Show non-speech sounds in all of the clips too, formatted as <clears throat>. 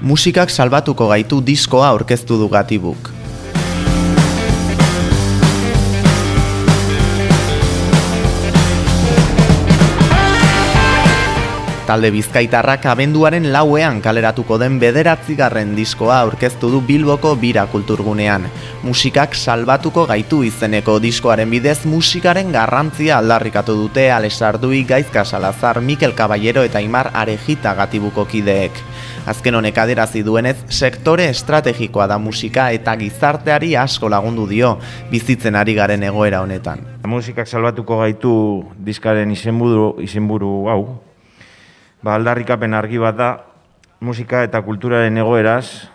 Musikak salbatuko gaitu diskoa aurkeztu du gatibuk. Talde Bizkaitarrak abenduaren lauean kaleratuko den bederatzigarren diskoa aurkeztu du Bilboko bira kulturgunean. Musikak salbatuko gaitu izeneko diskoaren bidez musikaren garrantzia aldarrikatu dute Alessardui Gaizka Salazar, Mikel Caballero eta Imar Arejita gatibuko kideek. Azken honek aderazi duenez, sektore estrategikoa da musika eta gizarteari asko lagundu dio bizitzen ari garen egoera honetan. Musikak salbatuko gaitu diskaren izenburu, izenburu hau, ba, aldarrikapen argi bat da, musika eta kulturaren egoeraz,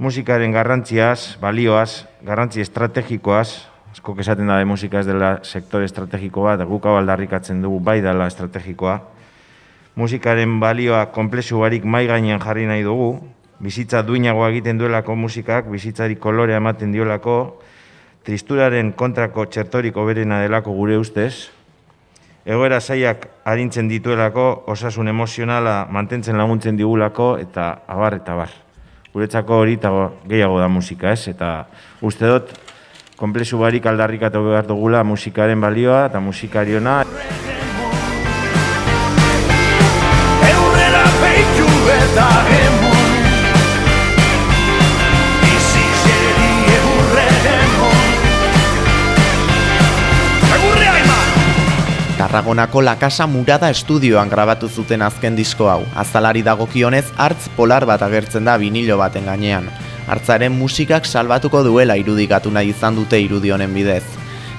musikaren garrantziaz, balioaz, garrantzi estrategikoaz, asko esaten da musika ez dela sektore estrategiko bat, guk hau aldarrikatzen dugu bai dela estrategikoa, musikaren balioa komplexu barik mai gainean jarri nahi dugu, bizitza duinagoa egiten duelako musikak, bizitzari kolorea ematen diolako, tristuraren kontrako txertoriko berena delako gure ustez, egoera zaiak arintzen dituelako, osasun emozionala mantentzen laguntzen digulako, eta abar eta bar. Guretzako hori eta gehiago da musika, ez? Eta uste dut, komplexu barik aldarrikatu behar dugula musikaren balioa eta musikariona. Tarragonako La Casa Murada estudioan grabatu zuten azken disko hau. Azalari dagokionez hartz polar bat agertzen da vinilo baten gainean. Hartzaren musikak salbatuko duela irudikatu nahi izan dute irudionen bidez.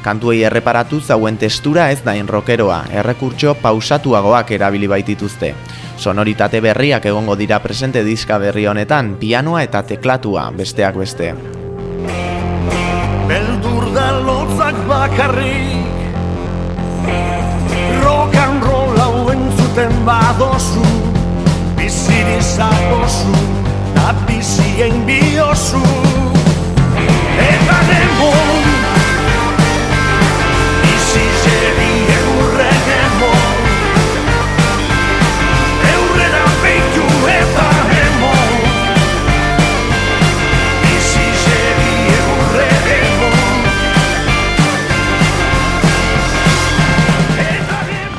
Kantuei erreparatu zauen testura ez da rokeroa, errekurtso pausatuagoak erabili baitituzte. Sonoritate berriak egongo dira presente diska berri honetan, pianoa eta teklatua, besteak beste. Beldur da lotzak bakarrik badozu biziri zakozu da bizien biozu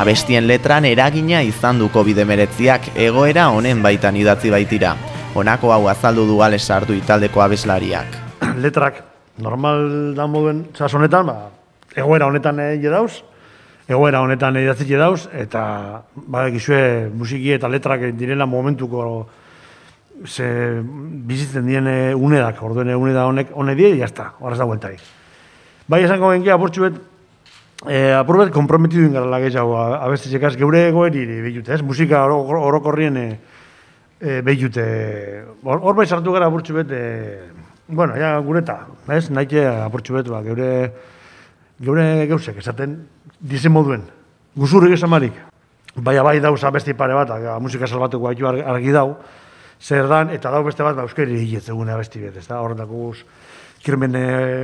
Abestien letran eragina izan du COVID-19 egoera honen baitan idatzi baitira. Honako hau azaldu du gale sartu italdeko abeslariak. <clears throat> Letrak normal da moduen txas honetan, ba, egoera honetan egin dauz, egoera honetan idatzi dauz, eta ba, gizue musiki eta letrak direla momentuko ze bizitzen dien unedak, orduen une da honek, honek die, jazta, horrez da guentai. Bai esango genkia, aportxu bet, Eh, apurbet komprometidu ingara lagezago, abeste txekaz, geure egoeri behitute, ez? Musika orokorrien e, e, behitute. Hor bai sartu gara apurtxu bet, e, bueno, ja, gureta, ez? Naike apurtxu bet, ba, geure, geure geusek, esaten, dizen moduen, guzurrik esan marik. Baina bai dauz abesti pare bat, aga, musika salbatuko haitu argi dau, zer dan, eta dau beste bat, ba, euskeri hiletzegune abesti bet, ez da? Horretak guz, kirmen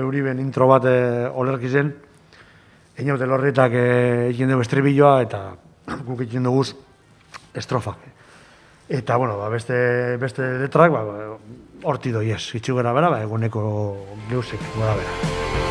uriben intro bat e, olerki zen, Eino de lorretak egin dugu estribilloa eta guk egin dugu estrofak. Eta, bueno, ba, beste, beste letrak, ba, horti doi ez, itxu gara bera, ba, eguneko geusek gara bera.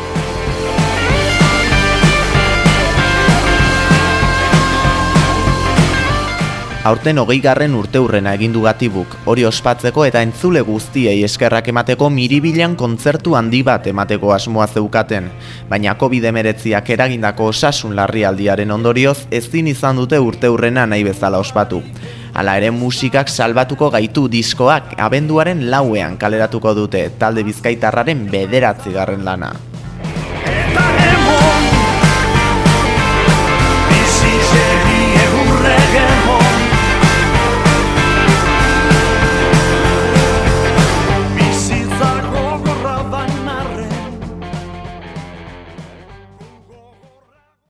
aurten hogeigarren urte urrena egindu gatibuk, hori ospatzeko eta entzule guztiei eskerrak emateko miribilan kontzertu handi bat emateko asmoa zeukaten, baina COVID-19ak eragindako osasun larrialdiaren ondorioz ezin izan dute urte urrena nahi bezala ospatu. Hala ere musikak salbatuko gaitu diskoak abenduaren lauean kaleratuko dute talde bizkaitarraren bederatzigarren lana. Eta